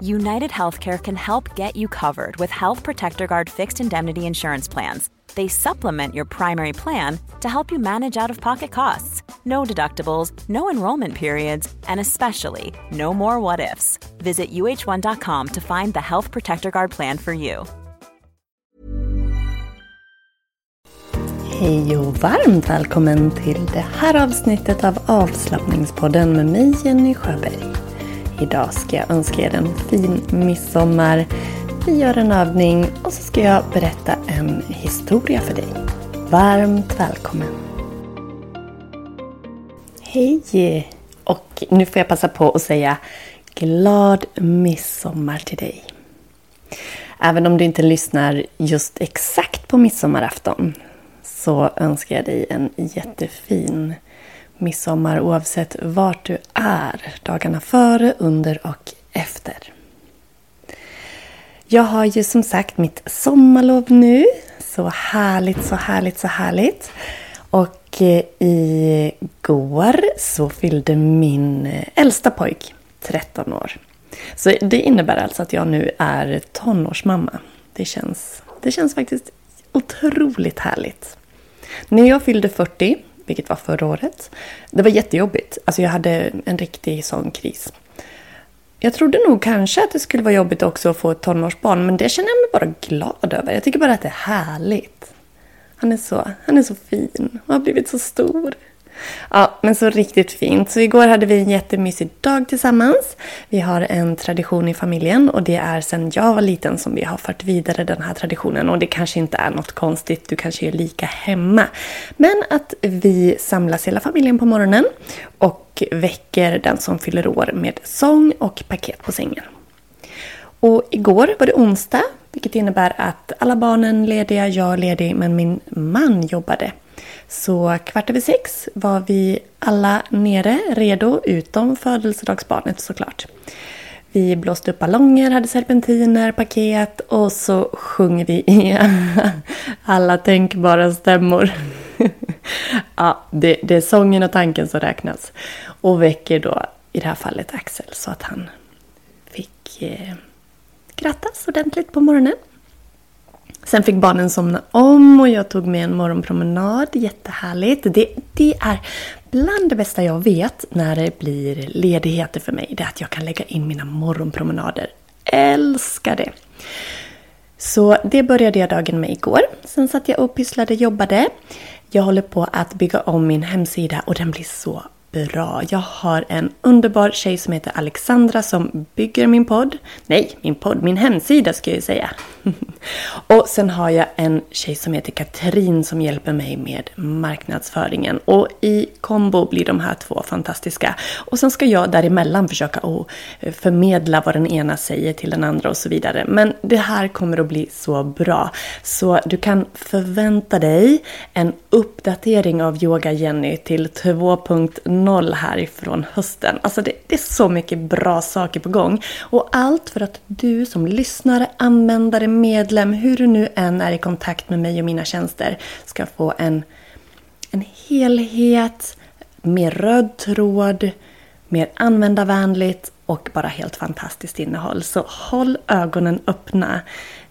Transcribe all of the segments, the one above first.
United Healthcare can help get you covered with Health Protector Guard fixed indemnity insurance plans. They supplement your primary plan to help you manage out of pocket costs. No deductibles, no enrollment periods, and especially no more what ifs. Visit uh1.com to find the Health Protector Guard plan for you. Hej och varmt välkommen till det här avsnittet av avslappningspodden med mig Jenny Sjöberg. Idag ska jag önska er en fin midsommar. Vi gör en övning och så ska jag berätta en historia för dig. Varmt välkommen! Hej! Och nu får jag passa på att säga glad midsommar till dig. Även om du inte lyssnar just exakt på midsommarafton så önskar jag dig en jättefin midsommar oavsett vart du är dagarna före, under och efter. Jag har ju som sagt mitt sommarlov nu. Så härligt, så härligt, så härligt. Och eh, igår så fyllde min eh, äldsta pojk 13 år. Så det innebär alltså att jag nu är tonårsmamma. Det känns, det känns faktiskt otroligt härligt. När jag fyllde 40, vilket var förra året, det var jättejobbigt. Alltså jag hade en riktig sån kris. Jag trodde nog kanske att det skulle vara jobbigt också att få ett tonårsbarn, men det känner jag mig bara glad över. Jag tycker bara att det är härligt. Han är så, han är så fin och har blivit så stor. Ja, men så riktigt fint. Så igår hade vi en jättemysig dag tillsammans. Vi har en tradition i familjen och det är sedan jag var liten som vi har fört vidare den här traditionen. Och det kanske inte är något konstigt, du kanske är lika hemma. Men att vi samlas hela familjen på morgonen och väcker den som fyller år med sång och paket på sängen. Och igår var det onsdag, vilket innebär att alla barnen är lediga, jag är ledig, men min man jobbade. Så kvart över sex var vi alla nere, redo, utom födelsedagsbarnet såklart. Vi blåste upp ballonger, hade serpentiner, paket och så sjöng vi i alla tänkbara stämmor. ja, det, det är sången och tanken som räknas. Och väcker då i det här fallet Axel så att han fick eh, grattas ordentligt på morgonen. Sen fick barnen somna om och jag tog med en morgonpromenad. Jättehärligt. Det, det är bland det bästa jag vet när det blir ledigheter för mig. Det är att jag kan lägga in mina morgonpromenader. Älskar det! Så det började jag dagen med igår. Sen satt jag och pysslade, jobbade. Jag håller på att bygga om min hemsida och den blir så bra. Jag har en underbar tjej som heter Alexandra som bygger min podd. Nej, min podd, min hemsida ska jag ju säga. och sen har jag en tjej som heter Katrin som hjälper mig med marknadsföringen. Och i kombo blir de här två fantastiska. Och sen ska jag däremellan försöka att eh, förmedla vad den ena säger till den andra och så vidare. Men det här kommer att bli så bra. Så du kan förvänta dig en uppdatering av Yoga Jenny till 2.0 noll härifrån hösten. Alltså det, det, är så mycket bra saker på gång. Och allt för att du som lyssnare, användare, medlem, hur du nu än är i kontakt med mig och mina tjänster, ska få en, en helhet med röd tråd, mer användarvänligt och bara helt fantastiskt innehåll. Så håll ögonen öppna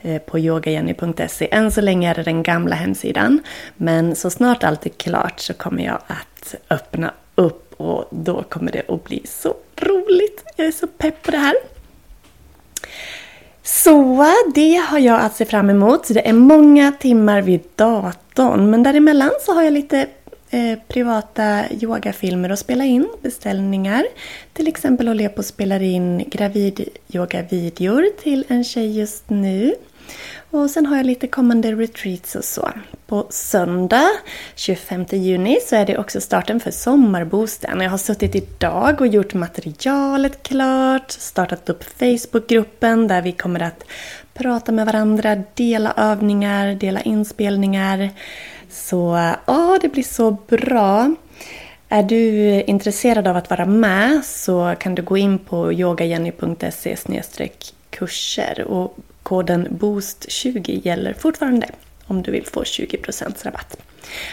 eh, på yogajenny.se. Än så länge är det den gamla hemsidan. Men så snart allt är klart så kommer jag att öppna upp och då kommer det att bli så roligt. Jag är så pepp på det här. Så det har jag att se fram emot. Det är många timmar vid datorn. Men däremellan så har jag lite eh, privata yogafilmer att spela in, beställningar. Till exempel håller jag på att spela in gravidyogavideor till en tjej just nu. Och sen har jag lite kommande retreats och så. På söndag 25 juni så är det också starten för Sommarboosten. Jag har suttit idag och gjort materialet klart, startat upp Facebookgruppen där vi kommer att prata med varandra, dela övningar, dela inspelningar. Så ja, det blir så bra. Är du intresserad av att vara med så kan du gå in på yogajenny.se kurser och koden BOOST20 gäller fortfarande om du vill få 20% rabatt.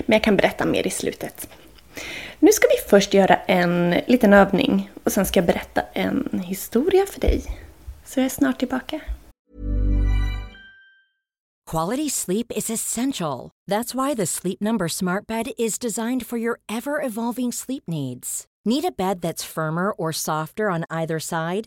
Men jag kan berätta mer i slutet. Nu ska vi först göra en liten övning och sen ska jag berätta en historia för dig. Så jag är snart tillbaka. Quality sleep is essential. That's why the Sleep Number smart bed is designed for your ever evolving sleep needs. Need a bed that's firmer or softer on either side?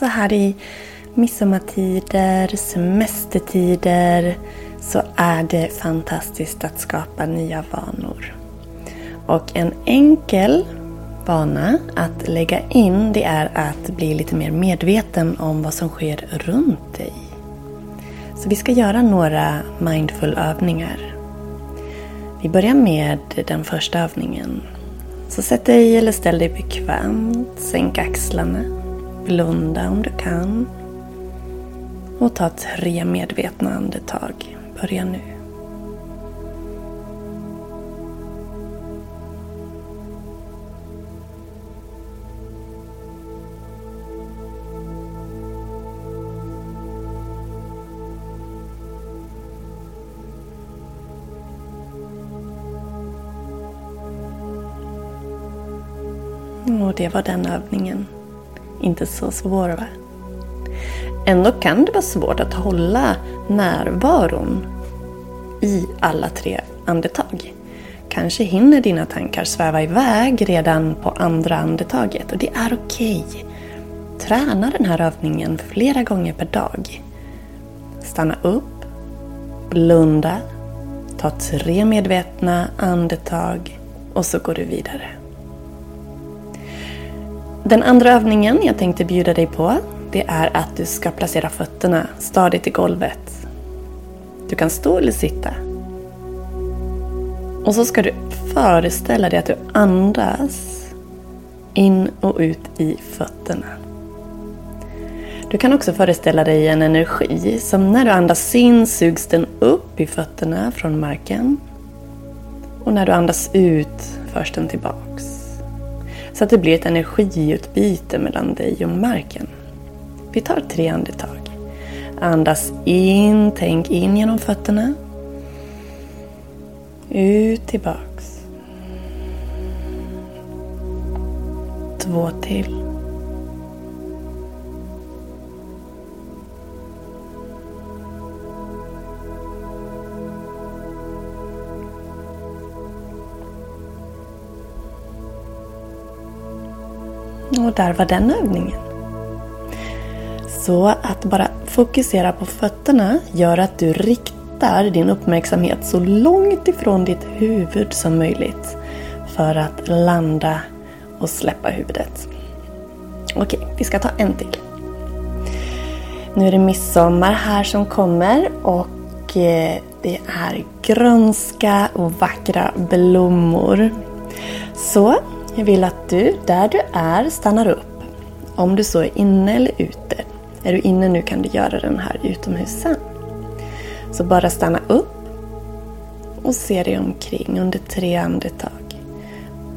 Så här i midsommartider, semestertider så är det fantastiskt att skapa nya vanor. Och en enkel vana att lägga in det är att bli lite mer medveten om vad som sker runt dig. Så vi ska göra några mindful övningar. Vi börjar med den första övningen. Så sätt dig eller ställ dig bekvämt, sänk axlarna, blunda om du kan och ta tre medvetna andetag. Börja nu. Och det var den övningen. Inte så svår va? Ändå kan det vara svårt att hålla närvaron i alla tre andetag. Kanske hinner dina tankar sväva iväg redan på andra andetaget och det är okej. Okay. Träna den här övningen flera gånger per dag. Stanna upp, blunda, ta tre medvetna andetag och så går du vidare. Den andra övningen jag tänkte bjuda dig på det är att du ska placera fötterna stadigt i golvet. Du kan stå eller sitta. Och så ska du föreställa dig att du andas in och ut i fötterna. Du kan också föreställa dig en energi som när du andas in sugs den upp i fötterna från marken. Och när du andas ut förs den tillbaks. Så att det blir ett energiutbyte mellan dig och marken. Vi tar tre andetag. Andas in, tänk in genom fötterna. Ut tillbaks. Två till. Och där var den övningen. Så att bara fokusera på fötterna gör att du riktar din uppmärksamhet så långt ifrån ditt huvud som möjligt. För att landa och släppa huvudet. Okej, vi ska ta en till. Nu är det midsommar här som kommer och eh, det är grönska och vackra blommor. Så jag vill att du, där du är, stannar upp. Om du så är inne eller ute. Är du inne nu kan du göra den här utomhus sen. Så bara stanna upp och se dig omkring under tre andetag.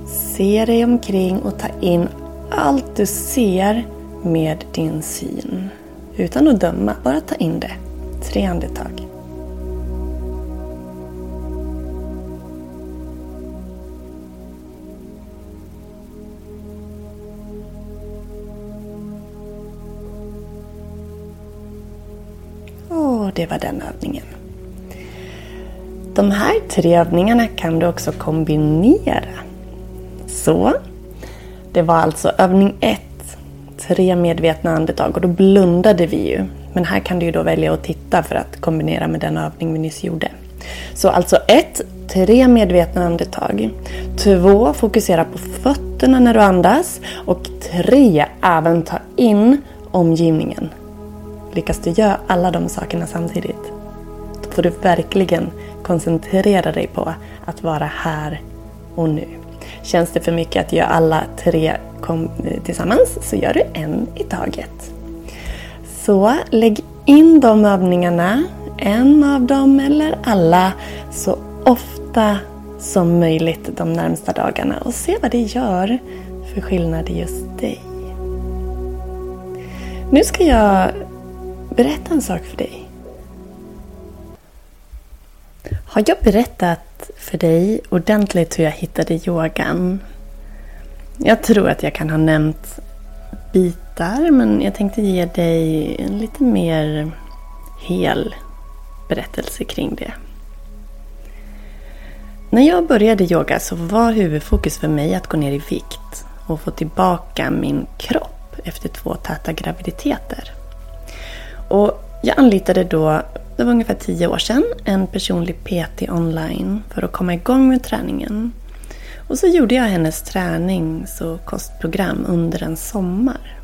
Se dig omkring och ta in allt du ser med din syn. Utan att döma, bara ta in det. Tre andetag. Det var den övningen. De här tre övningarna kan du också kombinera. Så, det var alltså övning ett, tre medvetna andetag och då blundade vi ju. Men här kan du ju då välja att titta för att kombinera med den övning vi nyss gjorde. Så alltså ett, tre medvetna andetag. Två, fokusera på fötterna när du andas. Och tre, även ta in omgivningen. Lyckas du göra alla de sakerna samtidigt, då får du verkligen koncentrera dig på att vara här och nu. Känns det för mycket att göra alla tre eh, tillsammans så gör du en i taget. Så lägg in de övningarna, en av dem eller alla, så ofta som möjligt de närmsta dagarna och se vad det gör för skillnad i just dig. Nu ska jag berätta en sak för dig. Har jag berättat för dig ordentligt hur jag hittade yogan? Jag tror att jag kan ha nämnt bitar men jag tänkte ge dig en lite mer hel berättelse kring det. När jag började yoga så var huvudfokus för mig att gå ner i vikt och få tillbaka min kropp efter två täta graviditeter. Och jag anlitade då, det var ungefär tio år sedan, en personlig PT online för att komma igång med träningen. Och så gjorde jag hennes tränings och kostprogram under en sommar.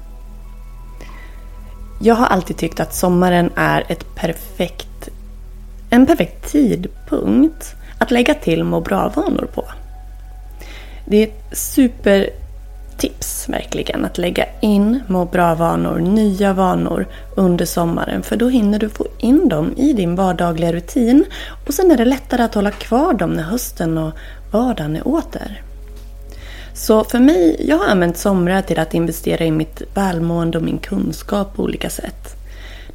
Jag har alltid tyckt att sommaren är ett perfekt, en perfekt tidpunkt att lägga till må bra-vanor på. Det är ett super tips verkligen att lägga in må bra-vanor, nya vanor under sommaren för då hinner du få in dem i din vardagliga rutin och sen är det lättare att hålla kvar dem när hösten och vardagen är åter. Så för mig, jag har använt somrar till att investera i mitt välmående och min kunskap på olika sätt.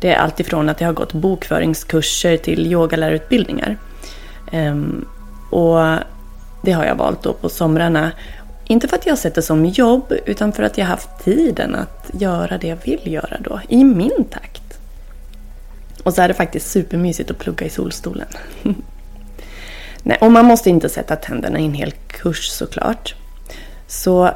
Det är alltifrån att jag har gått bokföringskurser till yogalärarutbildningar. Ehm, och det har jag valt då på somrarna. Inte för att jag har sett det som jobb, utan för att jag har haft tiden att göra det jag vill göra då, i min takt. Och så är det faktiskt supermysigt att plugga i solstolen. Nej, och man måste inte sätta tänderna i en hel kurs såklart. Så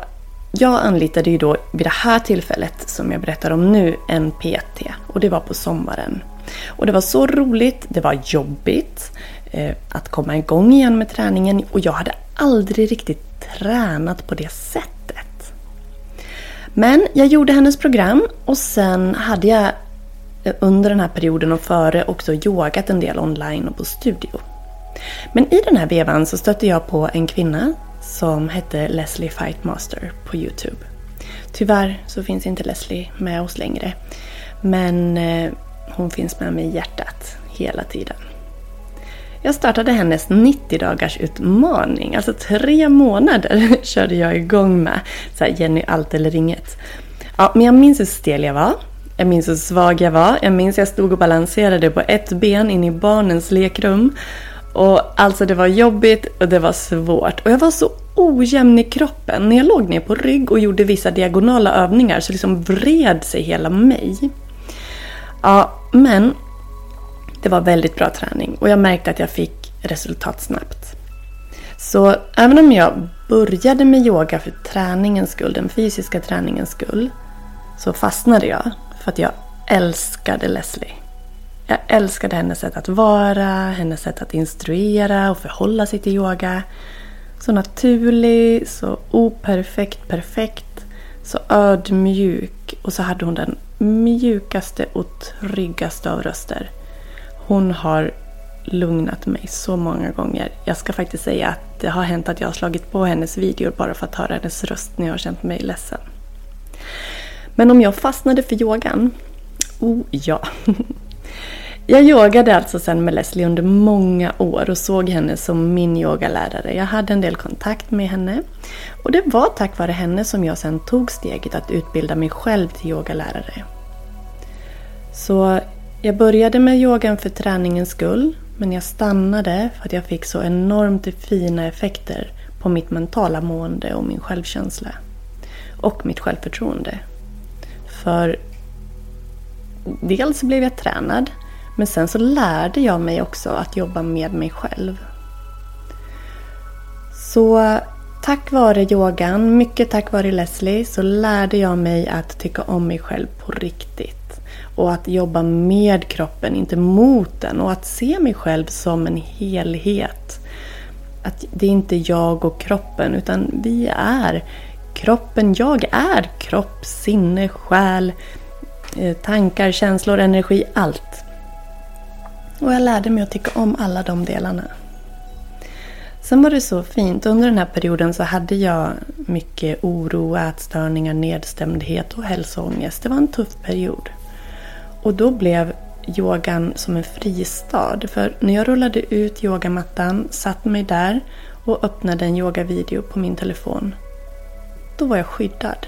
jag anlitade ju då vid det här tillfället som jag berättar om nu en PT och det var på sommaren. Och det var så roligt, det var jobbigt eh, att komma igång igen med träningen och jag hade aldrig riktigt tränat på det sättet. Men jag gjorde hennes program och sen hade jag eh, under den här perioden och före också yogat en del online och på studio. Men i den här vevan så stötte jag på en kvinna som hette Leslie Fightmaster på Youtube. Tyvärr så finns inte Leslie med oss längre. Men eh, hon finns med mig i hjärtat hela tiden. Jag startade hennes 90 dagars utmaning, alltså tre månader körde jag igång med. Så här, Jenny allt eller inget. Ja, men jag minns hur stel jag var. Jag minns hur svag jag var. Jag minns hur jag stod och balanserade på ett ben in i barnens lekrum. Och alltså det var jobbigt och det var svårt. Och jag var så ojämn i kroppen. När jag låg ner på rygg och gjorde vissa diagonala övningar så liksom vred sig hela mig. Ja, men det var väldigt bra träning och jag märkte att jag fick resultat snabbt. Så även om jag började med yoga för träningens skull, den fysiska träningens skull, så fastnade jag för att jag älskade Leslie. Jag älskade hennes sätt att vara, hennes sätt att instruera och förhålla sig till yoga. Så naturlig, så operfekt perfekt, så ödmjuk och så hade hon den mjukaste och tryggaste av röster. Hon har lugnat mig så många gånger. Jag ska faktiskt säga att det har hänt att jag har slagit på hennes videor bara för att höra hennes röst när jag har känt mig ledsen. Men om jag fastnade för yogan? Oh ja! Jag yogade alltså sen med Leslie under många år och såg henne som min yogalärare. Jag hade en del kontakt med henne. Och det var tack vare henne som jag sen tog steget att utbilda mig själv till yogalärare. Så jag började med yogan för träningens skull men jag stannade för att jag fick så enormt fina effekter på mitt mentala mående och min självkänsla. Och mitt självförtroende. För dels blev jag tränad men sen så lärde jag mig också att jobba med mig själv. Så tack vare yogan, mycket tack vare Leslie, så lärde jag mig att tycka om mig själv på riktigt. Och att jobba med kroppen, inte mot den. Och att se mig själv som en helhet. Att det är inte jag och kroppen, utan vi är kroppen. Jag är kropp, sinne, själ, eh, tankar, känslor, energi, allt. Och jag lärde mig att tycka om alla de delarna. Sen var det så fint. Under den här perioden så hade jag mycket oro, ätstörningar, nedstämdhet och hälsoångest. Det var en tuff period. Och då blev yogan som en fristad. För när jag rullade ut yogamattan, satt mig där och öppnade en yogavideo på min telefon. Då var jag skyddad.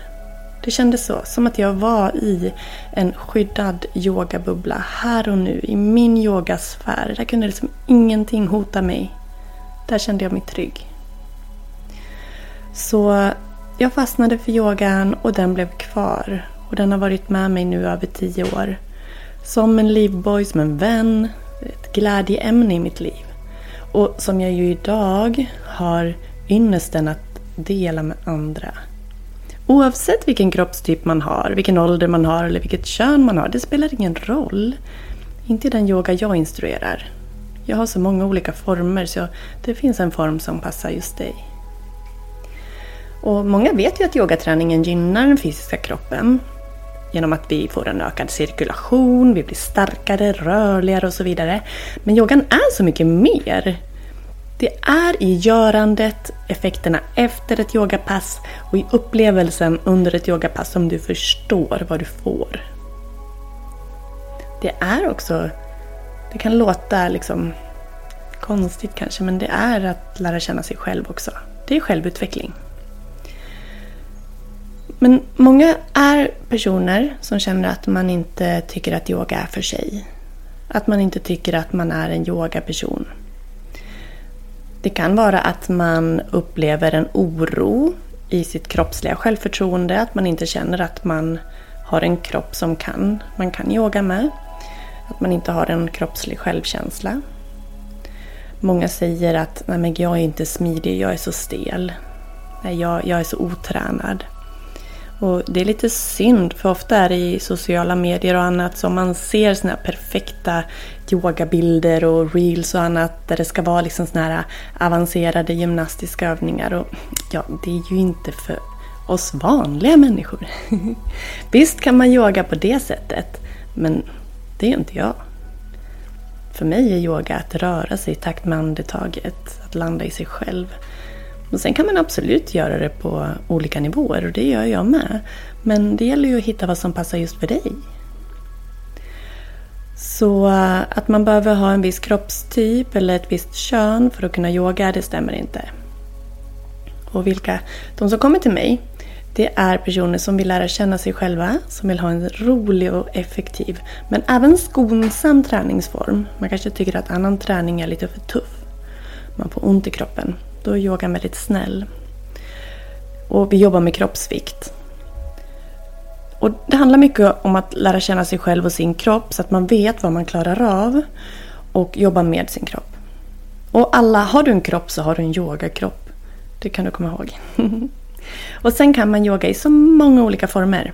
Det kändes så, som att jag var i en skyddad yogabubbla här och nu, i min yogasfär. Där kunde liksom ingenting hota mig. Där kände jag mig trygg. Så jag fastnade för yogan och den blev kvar. Och den har varit med mig nu över tio år. Som en livboj, som en vän, ett glädjeämne i mitt liv. Och som jag ju idag har ynnesten att dela med andra. Oavsett vilken kroppstyp man har, vilken ålder man har eller vilket kön man har, det spelar ingen roll. Inte i den yoga jag instruerar. Jag har så många olika former så det finns en form som passar just dig. Och Många vet ju att yogaträningen gynnar den fysiska kroppen. Genom att vi får en ökad cirkulation, vi blir starkare, rörligare och så vidare. Men yogan är så mycket mer. Det är i görandet, effekterna efter ett yogapass och i upplevelsen under ett yogapass som du förstår vad du får. Det är också, det kan låta liksom konstigt kanske, men det är att lära känna sig själv också. Det är självutveckling. Men många är personer som känner att man inte tycker att yoga är för sig. Att man inte tycker att man är en yogaperson. Det kan vara att man upplever en oro i sitt kroppsliga självförtroende, att man inte känner att man har en kropp som kan, man kan yoga med. Att man inte har en kroppslig självkänsla. Många säger att Nej, men jag är inte smidig, jag är så stel. Nej, jag, jag är så otränad. Och det är lite synd, för ofta är det i sociala medier och annat som man ser såna här perfekta yogabilder och reels och annat där det ska vara liksom såna här avancerade gymnastiska övningar. Och ja, det är ju inte för oss vanliga människor. Visst kan man yoga på det sättet, men det är inte jag. För mig är yoga att röra sig i takt med andetaget, att landa i sig själv. Men sen kan man absolut göra det på olika nivåer och det gör jag med. Men det gäller ju att hitta vad som passar just för dig. Så eh, att man behöver ha en viss kroppstyp eller ett visst kön för att kunna yoga, det stämmer inte. Och vilka, de som kommer till mig, det är personer som vill lära känna sig själva, som vill ha en rolig och effektiv, men även skonsam träningsform. Man kanske tycker att annan träning är lite för tuff. Man får ont i kroppen. Då är yogan väldigt snäll. Och vi jobbar med kroppsvikt. Och det handlar mycket om att lära känna sig själv och sin kropp så att man vet vad man klarar av och jobba med sin kropp. Och alla, har du en kropp så har du en yogakropp. Det kan du komma ihåg. och sen kan man yoga i så många olika former.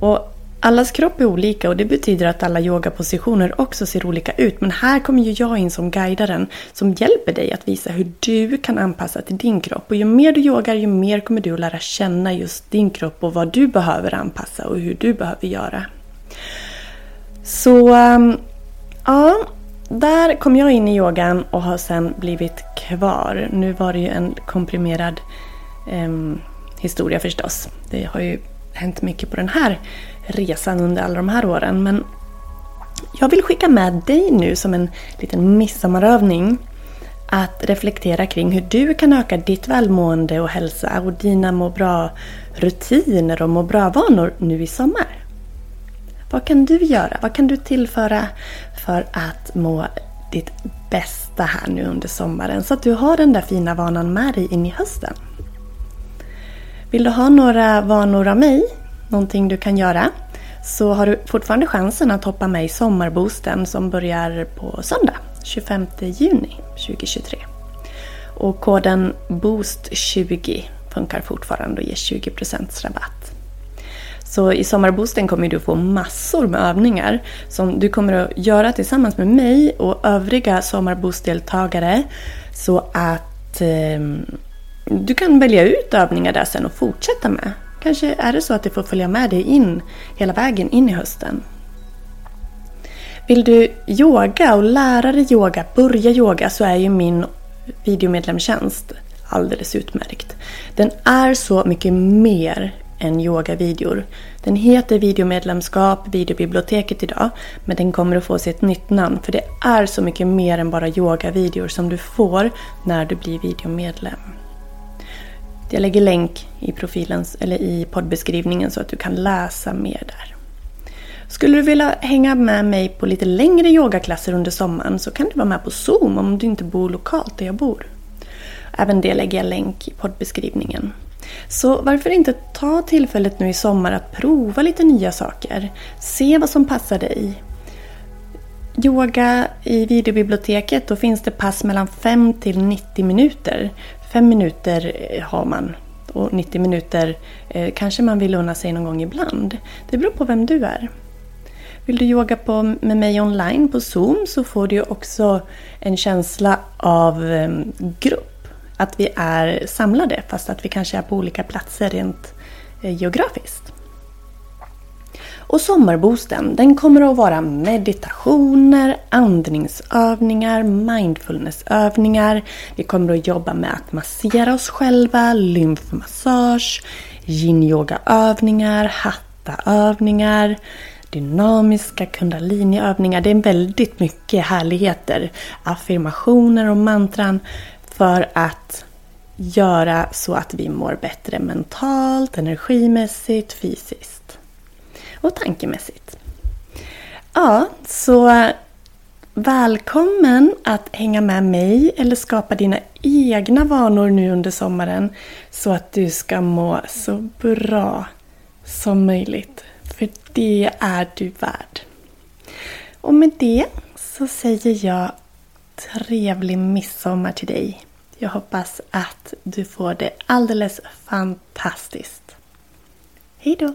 Och Allas kropp är olika och det betyder att alla yogapositioner också ser olika ut. Men här kommer ju jag in som guidaren som hjälper dig att visa hur du kan anpassa till din kropp. Och ju mer du yogar, ju mer kommer du att lära känna just din kropp och vad du behöver anpassa och hur du behöver göra. Så um, ja, där kom jag in i yogan och har sen blivit kvar. Nu var det ju en komprimerad eh, historia förstås. Det har ju hänt mycket på den här resan under alla de här åren. Men jag vill skicka med dig nu som en liten midsommarövning att reflektera kring hur du kan öka ditt välmående och hälsa och dina må bra-rutiner och må bra-vanor nu i sommar. Vad kan du göra? Vad kan du tillföra för att må ditt bästa här nu under sommaren så att du har den där fina vanan med dig in i hösten? Vill du ha några vanor av mig någonting du kan göra så har du fortfarande chansen att hoppa med i Sommarboosten som börjar på söndag 25 juni 2023. Och koden BOOST20 funkar fortfarande och ger 20% rabatt. Så i Sommarboosten kommer du få massor med övningar som du kommer att göra tillsammans med mig och övriga sommarboostdeltagare så att eh, du kan välja ut övningar där sen och fortsätta med. Kanske är det så att det får följa med dig in hela vägen in i hösten. Vill du yoga och lära dig yoga, börja yoga, så är ju min videomedlemstjänst alldeles utmärkt. Den är så mycket mer än yogavideor. Den heter videomedlemskap, videobiblioteket idag, men den kommer att få sig ett nytt namn för det är så mycket mer än bara yogavideor som du får när du blir videomedlem. Jag lägger länk i profilens, eller i poddbeskrivningen så att du kan läsa mer där. Skulle du vilja hänga med mig på lite längre yogaklasser under sommaren så kan du vara med på Zoom om du inte bor lokalt där jag bor. Även det lägger jag länk i poddbeskrivningen. Så varför inte ta tillfället nu i sommar att prova lite nya saker. Se vad som passar dig. Yoga i videobiblioteket, då finns det pass mellan 5 till 90 minuter. Fem minuter eh, har man och 90 minuter eh, kanske man vill unna sig någon gång ibland. Det beror på vem du är. Vill du yoga på, med mig online på Zoom så får du också en känsla av eh, grupp. Att vi är samlade fast att vi kanske är på olika platser rent eh, geografiskt. Och sommarboosten den kommer att vara meditationer, andningsövningar, mindfulnessövningar. Vi kommer att jobba med att massera oss själva, lymfmassage, yin-yoga-övningar, hatta-övningar, dynamiska kundaliniövningar. Det är väldigt mycket härligheter, affirmationer och mantran för att göra så att vi mår bättre mentalt, energimässigt, fysiskt och tankemässigt. Ja, så välkommen att hänga med mig eller skapa dina egna vanor nu under sommaren så att du ska må så bra som möjligt. För det är du värd. Och med det så säger jag trevlig midsommar till dig. Jag hoppas att du får det alldeles fantastiskt. Hejdå!